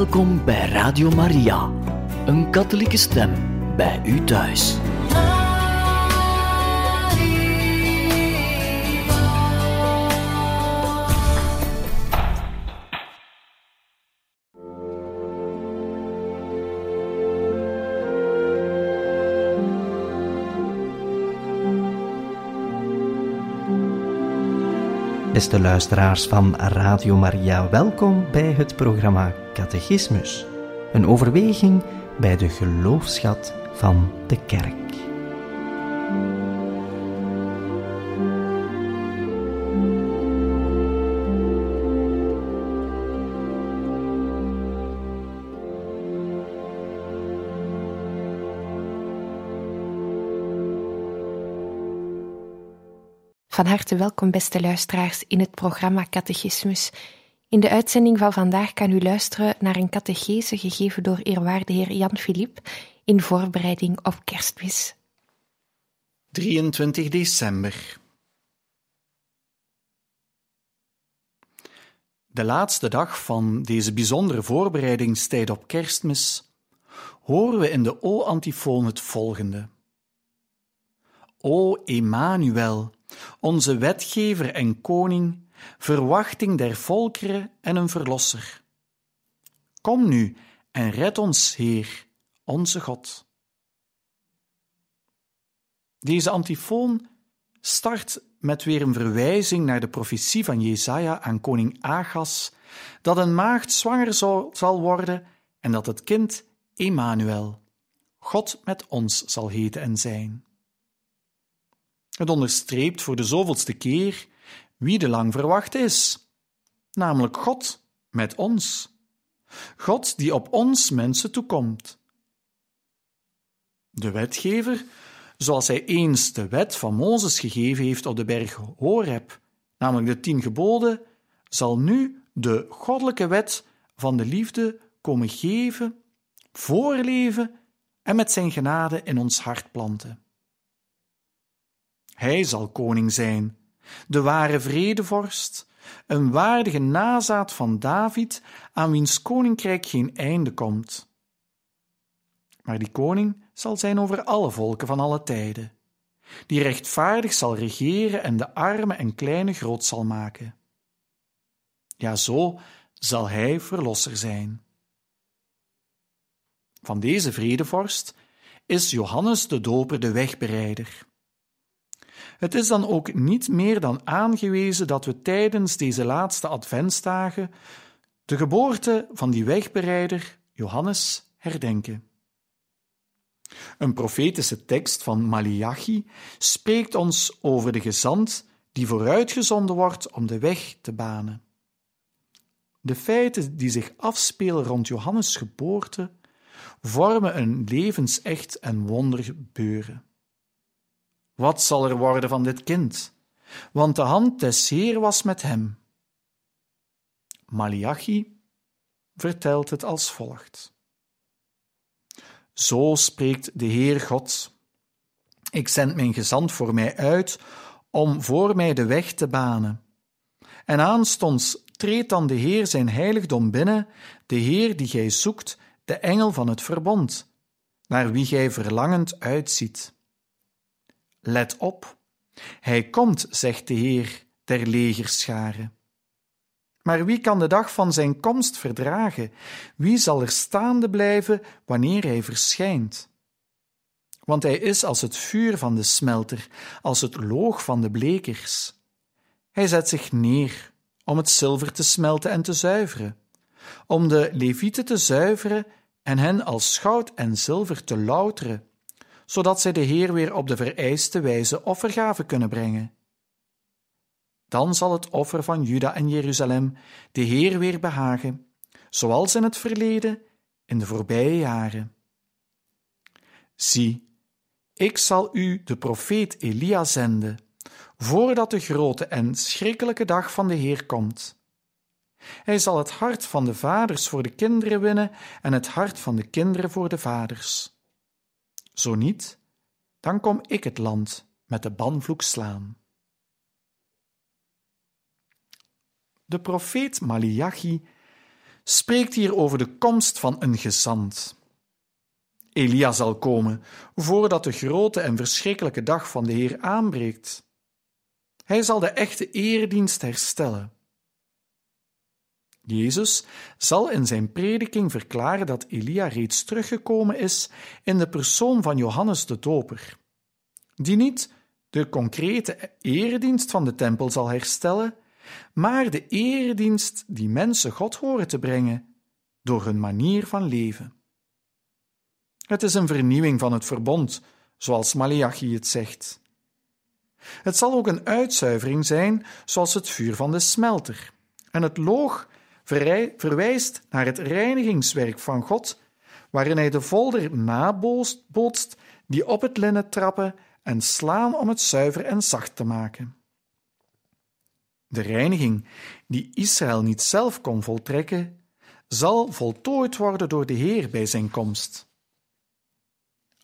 Welkom bij Radio Maria, een katholieke stem bij u thuis. Beste luisteraars van Radio Maria, welkom bij het programma Catechismus. Een overweging bij de geloofschat van de kerk. Van harte welkom, beste luisteraars, in het programma Catechismus. In de uitzending van vandaag kan u luisteren naar een catechese gegeven door eerwaarde heer Jan Philippe in voorbereiding op kerstmis. 23 december. De laatste dag van deze bijzondere voorbereidingstijd op kerstmis horen we in de O-antifoon het volgende. O Emmanuel, onze wetgever en koning, verwachting der volkeren en een verlosser. Kom nu en red ons, Heer, onze God. Deze antifoon start met weer een verwijzing naar de profetie van Jesaja aan koning Agas, dat een maagd zwanger zal worden en dat het kind Emmanuel, God met ons zal heten en zijn. Het onderstreept voor de zoveelste keer wie de lang verwacht is, namelijk God met ons. God die op ons mensen toekomt. De wetgever, zoals hij eens de wet van Mozes gegeven heeft op de berg Horeb, namelijk de tien geboden, zal nu de goddelijke wet van de liefde komen geven, voorleven en met zijn genade in ons hart planten. Hij zal koning zijn, de ware vredevorst, een waardige nazaat van David, aan wiens koninkrijk geen einde komt. Maar die koning zal zijn over alle volken van alle tijden, die rechtvaardig zal regeren en de armen en kleine groot zal maken. Ja, zo zal hij verlosser zijn. Van deze vredevorst is Johannes de Doper de wegbereider. Het is dan ook niet meer dan aangewezen dat we tijdens deze laatste adventsdagen de geboorte van die wegbereider Johannes herdenken. Een profetische tekst van Malachi spreekt ons over de gezant die vooruitgezonden wordt om de weg te banen. De feiten die zich afspelen rond Johannes' geboorte vormen een levensecht en wondergebeuren. Wat zal er worden van dit kind? Want de hand des Heer was met hem. Malachi vertelt het als volgt. Zo spreekt de Heer God. Ik zend mijn gezant voor mij uit om voor mij de weg te banen. En aanstonds treedt dan de Heer zijn heiligdom binnen, de Heer die gij zoekt, de engel van het verbond, naar wie gij verlangend uitziet. Let op, hij komt, zegt de Heer der legerscharen. Maar wie kan de dag van zijn komst verdragen? Wie zal er staande blijven wanneer hij verschijnt? Want hij is als het vuur van de smelter, als het loog van de blekers. Hij zet zich neer om het zilver te smelten en te zuiveren, om de levieten te zuiveren en hen als goud en zilver te louteren, zodat zij de Heer weer op de vereiste wijze offergaven kunnen brengen. Dan zal het offer van Juda en Jeruzalem de Heer weer behagen, zoals in het verleden, in de voorbije jaren. Zie, ik zal u de profeet Elia zenden, voordat de grote en schrikkelijke dag van de Heer komt. Hij zal het hart van de vaders voor de kinderen winnen en het hart van de kinderen voor de vaders. Zo niet, dan kom ik het land met de banvloek slaan. De profeet Malachi spreekt hier over de komst van een gezant. Elia zal komen voordat de grote en verschrikkelijke dag van de Heer aanbreekt. Hij zal de echte eredienst herstellen. Jezus zal in zijn prediking verklaren dat Elia reeds teruggekomen is in de persoon van Johannes de Doper, die niet de concrete eredienst van de tempel zal herstellen, maar de eredienst die mensen God horen te brengen door hun manier van leven. Het is een vernieuwing van het verbond, zoals Malachi het zegt. Het zal ook een uitzuivering zijn, zoals het vuur van de smelter. En het loog verwijst naar het reinigingswerk van God, waarin hij de volder nabootst die op het linnen trappen en slaan om het zuiver en zacht te maken. De reiniging, die Israël niet zelf kon voltrekken, zal voltooid worden door de Heer bij zijn komst.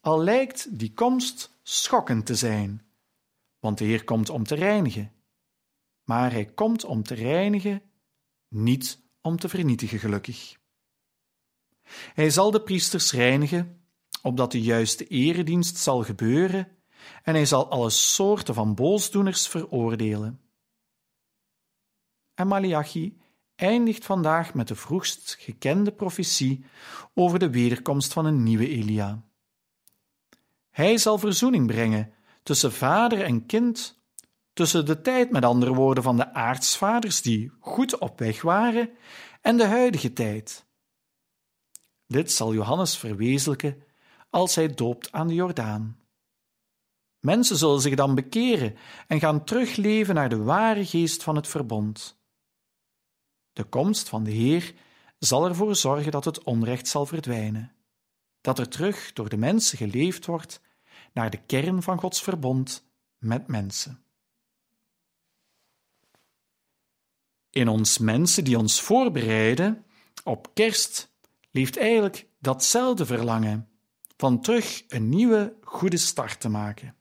Al lijkt die komst schokkend te zijn, want de Heer komt om te reinigen. Maar hij komt om te reinigen, niet om te vernietigen, gelukkig. Hij zal de priesters reinigen, opdat de juiste eredienst zal gebeuren, en hij zal alle soorten van boosdoeners veroordelen. En Malachi eindigt vandaag met de vroegst gekende profetie over de wederkomst van een nieuwe Elia. Hij zal verzoening brengen tussen vader en kind, tussen de tijd, met andere woorden, van de aartsvaders die goed op weg waren, en de huidige tijd. Dit zal Johannes verwezenlijken als hij doopt aan de Jordaan. Mensen zullen zich dan bekeren en gaan terugleven naar de ware geest van het verbond. De komst van de Heer zal ervoor zorgen dat het onrecht zal verdwijnen, dat er terug door de mensen geleefd wordt naar de kern van Gods verbond met mensen. In ons mensen die ons voorbereiden op kerst leeft eigenlijk datzelfde verlangen van terug een nieuwe goede start te maken.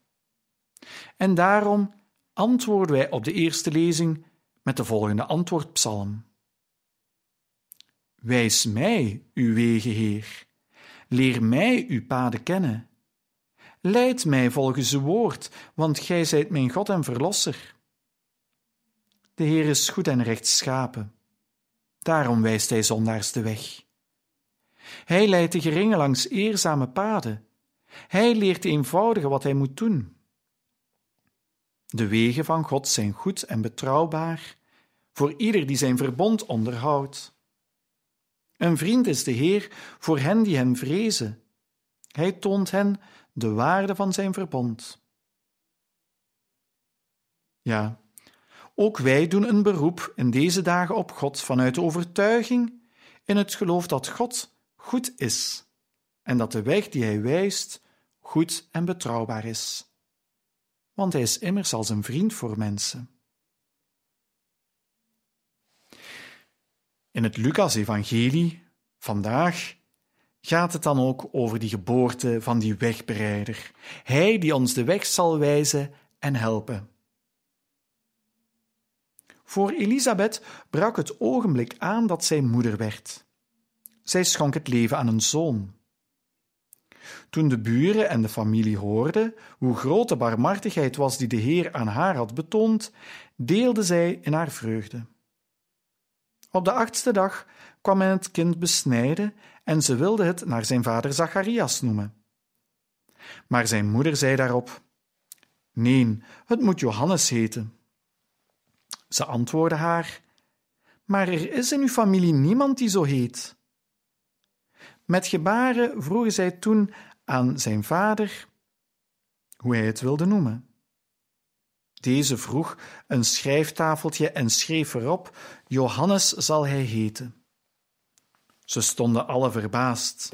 En daarom antwoorden wij op de eerste lezing met de volgende antwoordpsalm. Wijs mij uw wegen, Heer. Leer mij uw paden kennen. Leid mij volgens uw woord, want gij zijt mijn God en Verlosser. De Heer is goed en rechtschapen. Daarom wijst hij zondaars de weg. Hij leidt de geringen langs eerzame paden. Hij leert de eenvoudige wat hij moet doen. De wegen van God zijn goed en betrouwbaar voor ieder die zijn verbond onderhoudt. Een vriend is de Heer voor hen die hem vrezen. Hij toont hen de waarde van zijn verbond. Ja, ook wij doen een beroep in deze dagen op God vanuit de overtuiging in het geloof dat God goed is en dat de weg die Hij wijst goed en betrouwbaar is. Want Hij is immers als een vriend voor mensen. In het Lucas-evangelie vandaag gaat het dan ook over die geboorte van die wegbereider, Hij die ons de weg zal wijzen en helpen. Voor Elisabeth brak het ogenblik aan dat zij moeder werd. Zij schonk het leven aan een zoon. Toen de buren en de familie hoorden hoe groot de barmhartigheid was die de Heer aan haar had betoond, deelden zij in haar vreugde. Op de achtste dag kwam men het kind besnijden en ze wilde het naar zijn vader Zacharias noemen. Maar zijn moeder zei daarop: Nee, het moet Johannes heten. Ze antwoordde haar: Maar er is in uw familie niemand die zo heet. Met gebaren vroegen zij toen aan zijn vader hoe hij het wilde noemen. Deze vroeg een schrijftafeltje en schreef erop: Johannes zal hij heten. Ze stonden alle verbaasd.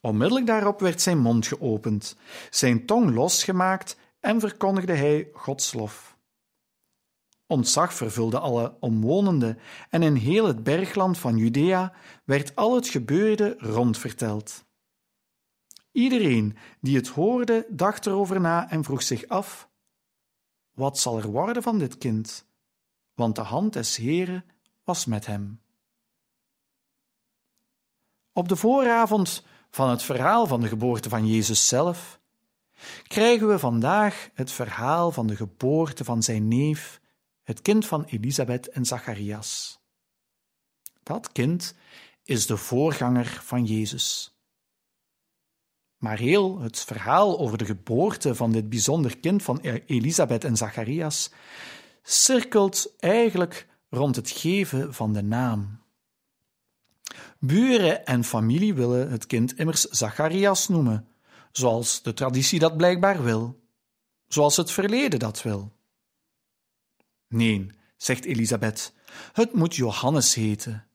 Onmiddellijk daarop werd zijn mond geopend, zijn tong losgemaakt en verkondigde hij Gods lof. Ontzag vervulde alle omwonenden en in heel het bergland van Judea werd al het gebeurde rondverteld. Iedereen die het hoorde dacht erover na en vroeg zich af: wat zal er worden van dit kind? Want de hand des Heren was met hem. Op de vooravond van het verhaal van de geboorte van Jezus zelf, krijgen we vandaag het verhaal van de geboorte van zijn neef, het kind van Elisabeth en Zacharias. Dat kind is de voorganger van Jezus. Maar heel het verhaal over de geboorte van dit bijzonder kind van e- Elisabeth en Zacharias cirkelt eigenlijk rond het geven van de naam. Buren en familie willen het kind immers Zacharias noemen, zoals de traditie dat blijkbaar wil, zoals het verleden dat wil. Nee, zegt Elisabeth, het moet Johannes heten.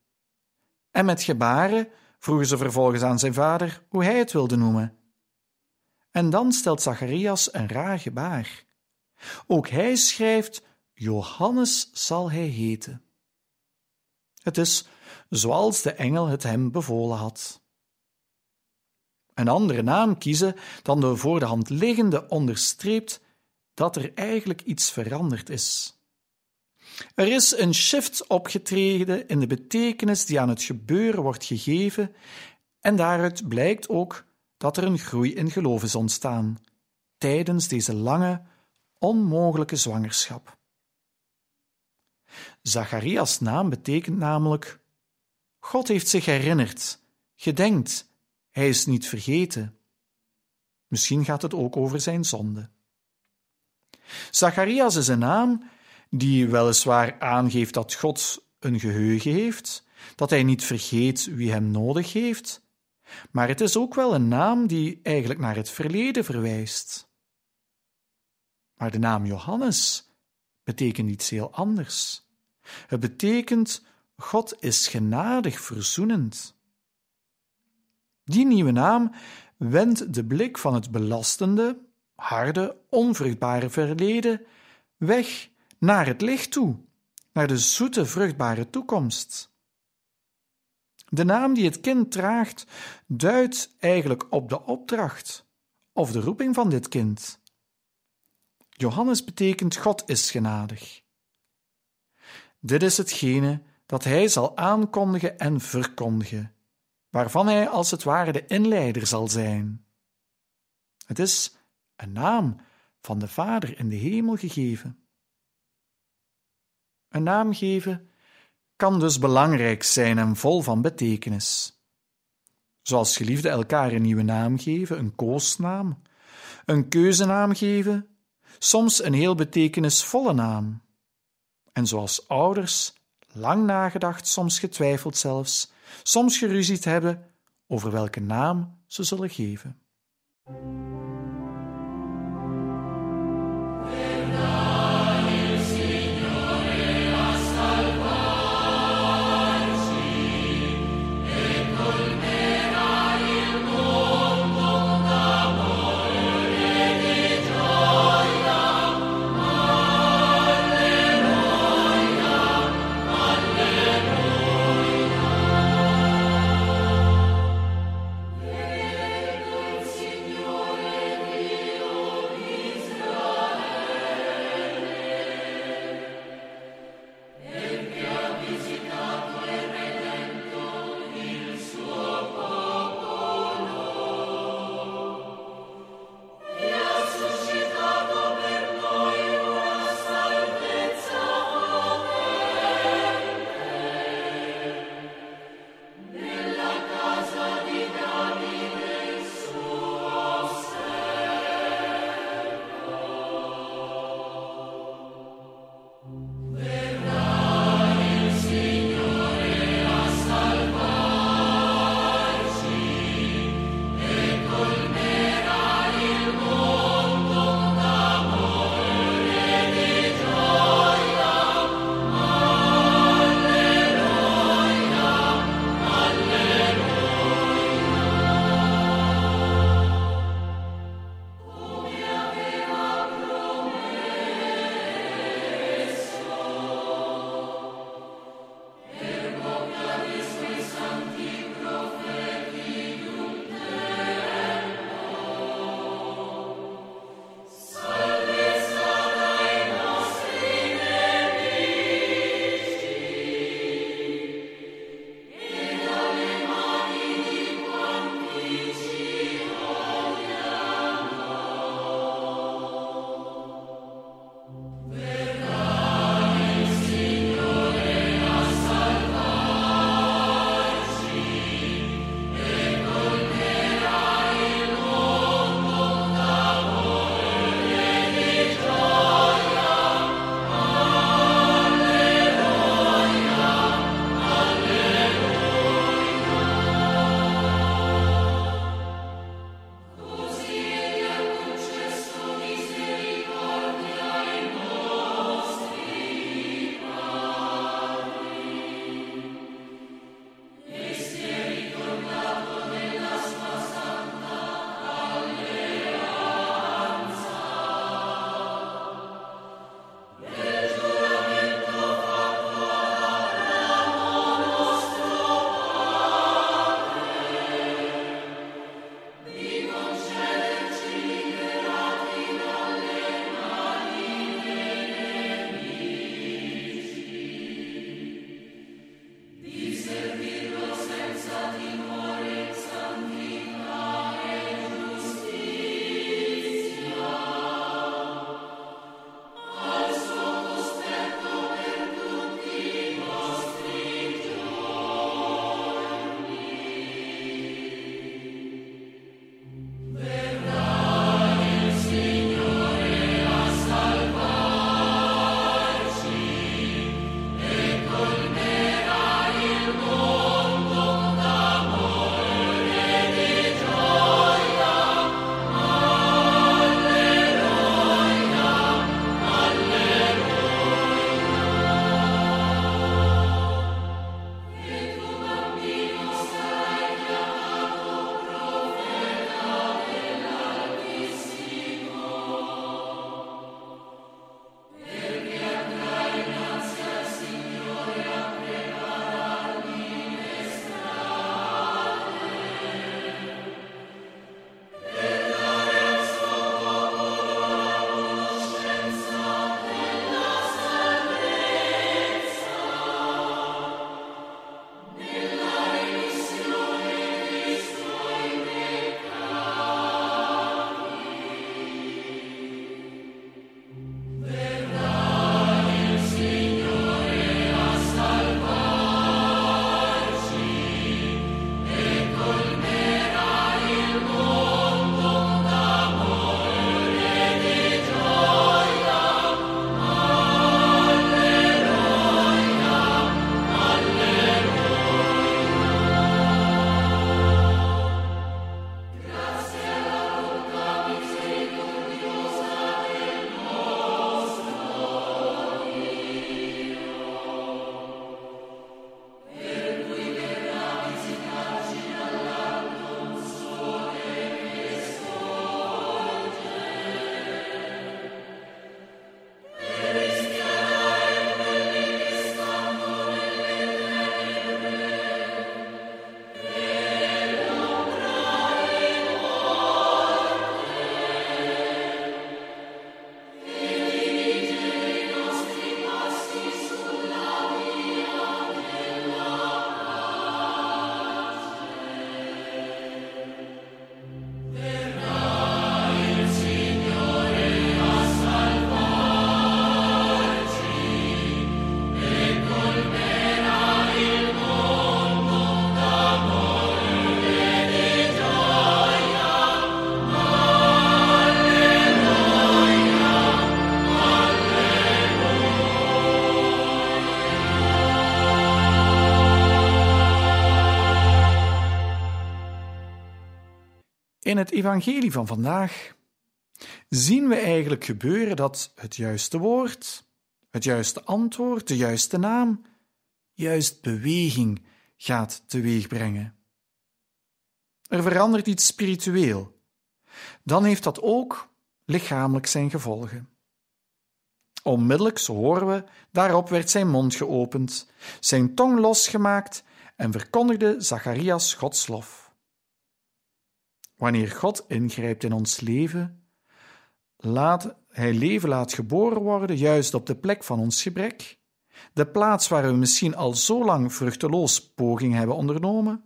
En met gebaren vroegen ze vervolgens aan zijn vader hoe hij het wilde noemen. En dan stelt Zacharias een raar gebaar. Ook hij schrijft: Johannes zal hij heten. Het is zoals de engel het hem bevolen had. Een andere naam kiezen dan de voor de hand liggende onderstreept dat er eigenlijk iets veranderd is. Er is een shift opgetreden in de betekenis die aan het gebeuren wordt gegeven, en daaruit blijkt ook dat er een groei in geloof is ontstaan tijdens deze lange, onmogelijke zwangerschap. Zacharias' naam betekent namelijk: God heeft zich herinnerd, gedenkt, hij is niet vergeten. Misschien gaat het ook over zijn zonde. Zacharias is een naam die weliswaar aangeeft dat God een geheugen heeft, dat hij niet vergeet wie hem nodig heeft, maar het is ook wel een naam die eigenlijk naar het verleden verwijst. Maar de naam Johannes betekent iets heel anders. Het betekent God is genadig verzoenend. Die nieuwe naam wendt de blik van het belastende, harde, onvruchtbare verleden weg naar het licht toe, naar de zoete, vruchtbare toekomst. De naam die het kind draagt duidt eigenlijk op de opdracht of de roeping van dit kind. Johannes betekent God is genadig. Dit is hetgene dat hij zal aankondigen en verkondigen, waarvan hij als het ware de inleider zal zijn. Het is een naam van de Vader in de hemel gegeven. Een naam geven kan dus belangrijk zijn en vol van betekenis. Zoals geliefden elkaar een nieuwe naam geven, een koosnaam, een keuzenaam geven, soms een heel betekenisvolle naam. En zoals ouders lang nagedacht, soms getwijfeld zelfs, soms geruzied hebben over welke naam ze zullen geven. In het evangelie van vandaag zien we eigenlijk gebeuren dat het juiste woord, het juiste antwoord, de juiste naam, juist beweging gaat teweegbrengen. Er verandert iets spiritueel. Dan heeft dat ook lichamelijk zijn gevolgen. Onmiddellijk, zo horen we, daarop werd zijn mond geopend, zijn tong losgemaakt en verkondigde Zacharias Gods lof. Wanneer God ingrijpt in ons leven, laat hij leven laat geboren worden, juist op de plek van ons gebrek, de plaats waar we misschien al zo lang vruchteloos poging hebben ondernomen,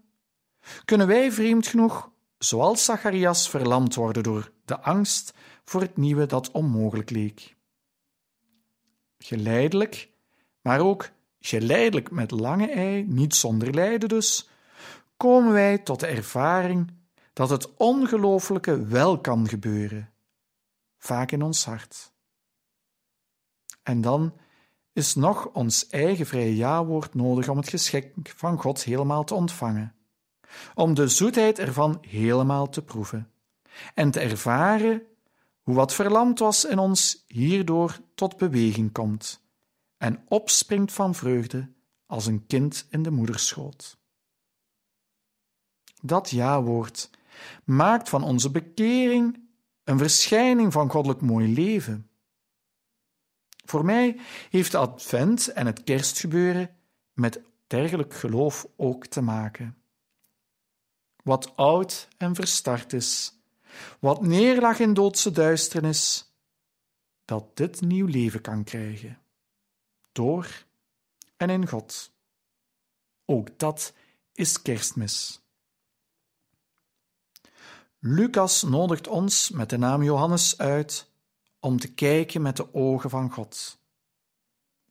kunnen wij vreemd genoeg, zoals Zacharias, verlamd worden door de angst voor het nieuwe dat onmogelijk leek. Geleidelijk, maar ook geleidelijk met lange ei, niet zonder lijden dus, komen wij tot de ervaring dat het ongelooflijke wel kan gebeuren, vaak in ons hart. En dan is nog ons eigen vrije ja-woord nodig om het geschenk van God helemaal te ontvangen, om de zoetheid ervan helemaal te proeven en te ervaren hoe wat verlamd was in ons hierdoor tot beweging komt en opspringt van vreugde als een kind in de moederschoot. Dat ja-woord maakt van onze bekering een verschijning van goddelijk mooi leven. Voor mij heeft de advent en het kerstgebeuren met dergelijk geloof ook te maken. Wat oud en verstart is, wat neerlag in doodse duisternis, dat dit nieuw leven kan krijgen. Door en in God. Ook dat is kerstmis. Lucas nodigt ons met de naam Johannes uit om te kijken met de ogen van God.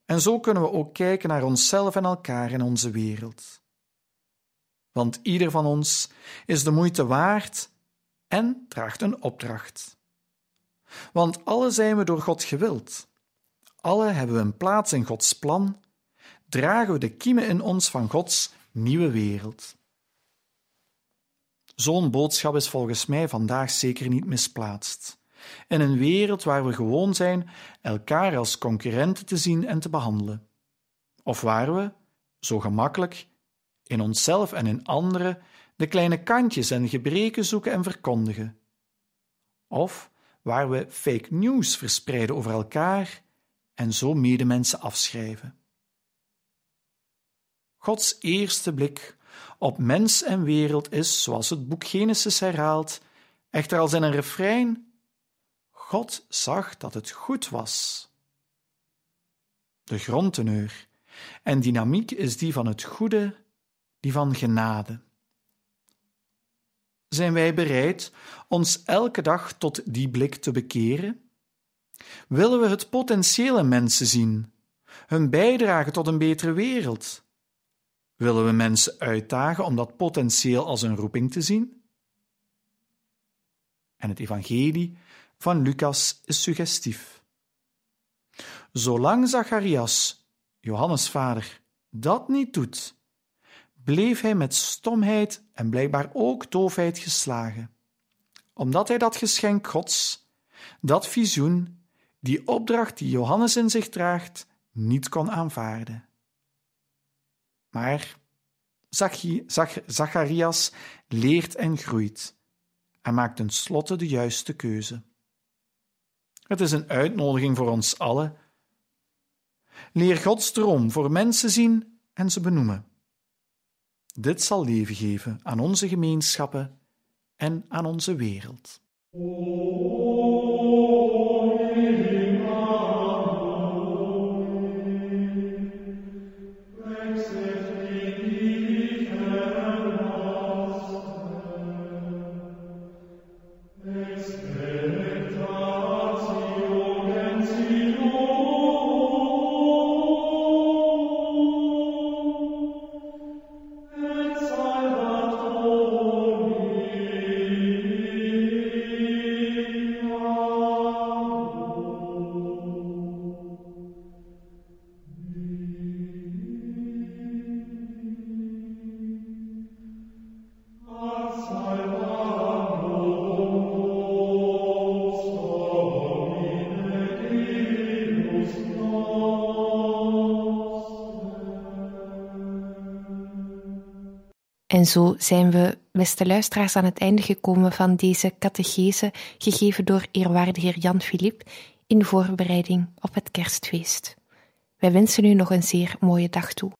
En zo kunnen we ook kijken naar onszelf en elkaar in onze wereld. Want ieder van ons is de moeite waard en draagt een opdracht. Want alle zijn we door God gewild. Alle hebben we een plaats in Gods plan, dragen we de kiemen in ons van Gods nieuwe wereld. Zo'n boodschap is volgens mij vandaag zeker niet misplaatst. In een wereld waar we gewoon zijn elkaar als concurrenten te zien en te behandelen. Of waar we, zo gemakkelijk, in onszelf en in anderen de kleine kantjes en gebreken zoeken en verkondigen. Of waar we fake news verspreiden over elkaar en zo medemensen afschrijven. Gods eerste blik op mens en wereld is, zoals het boek Genesis herhaalt, echter als in een refrein: God zag dat het goed was. De grondteneur en dynamiek is die van het goede, die van genade. Zijn wij bereid ons elke dag tot die blik te bekeren? Willen we het potentiële mensen zien, hun bijdrage tot een betere wereld? Willen we mensen uitdagen om dat potentieel als een roeping te zien? En het evangelie van Lucas is suggestief. Zolang Zacharias, Johannes' vader, dat niet doet, bleef hij met stomheid en blijkbaar ook doofheid geslagen, omdat hij dat geschenk Gods, dat visioen, die opdracht die Johannes in zich draagt, niet kon aanvaarden. Maar Zacharias leert en groeit en maakt tenslotte de juiste keuze. Het is een uitnodiging voor ons allen. Leer Gods droom voor mensen zien en ze benoemen. Dit zal leven geven aan onze gemeenschappen en aan onze wereld. En zo zijn we, beste luisteraars, aan het einde gekomen van deze catechese, gegeven door eerwaarde heer Jan Filip, in voorbereiding op het kerstfeest. Wij wensen u nog een zeer mooie dag toe.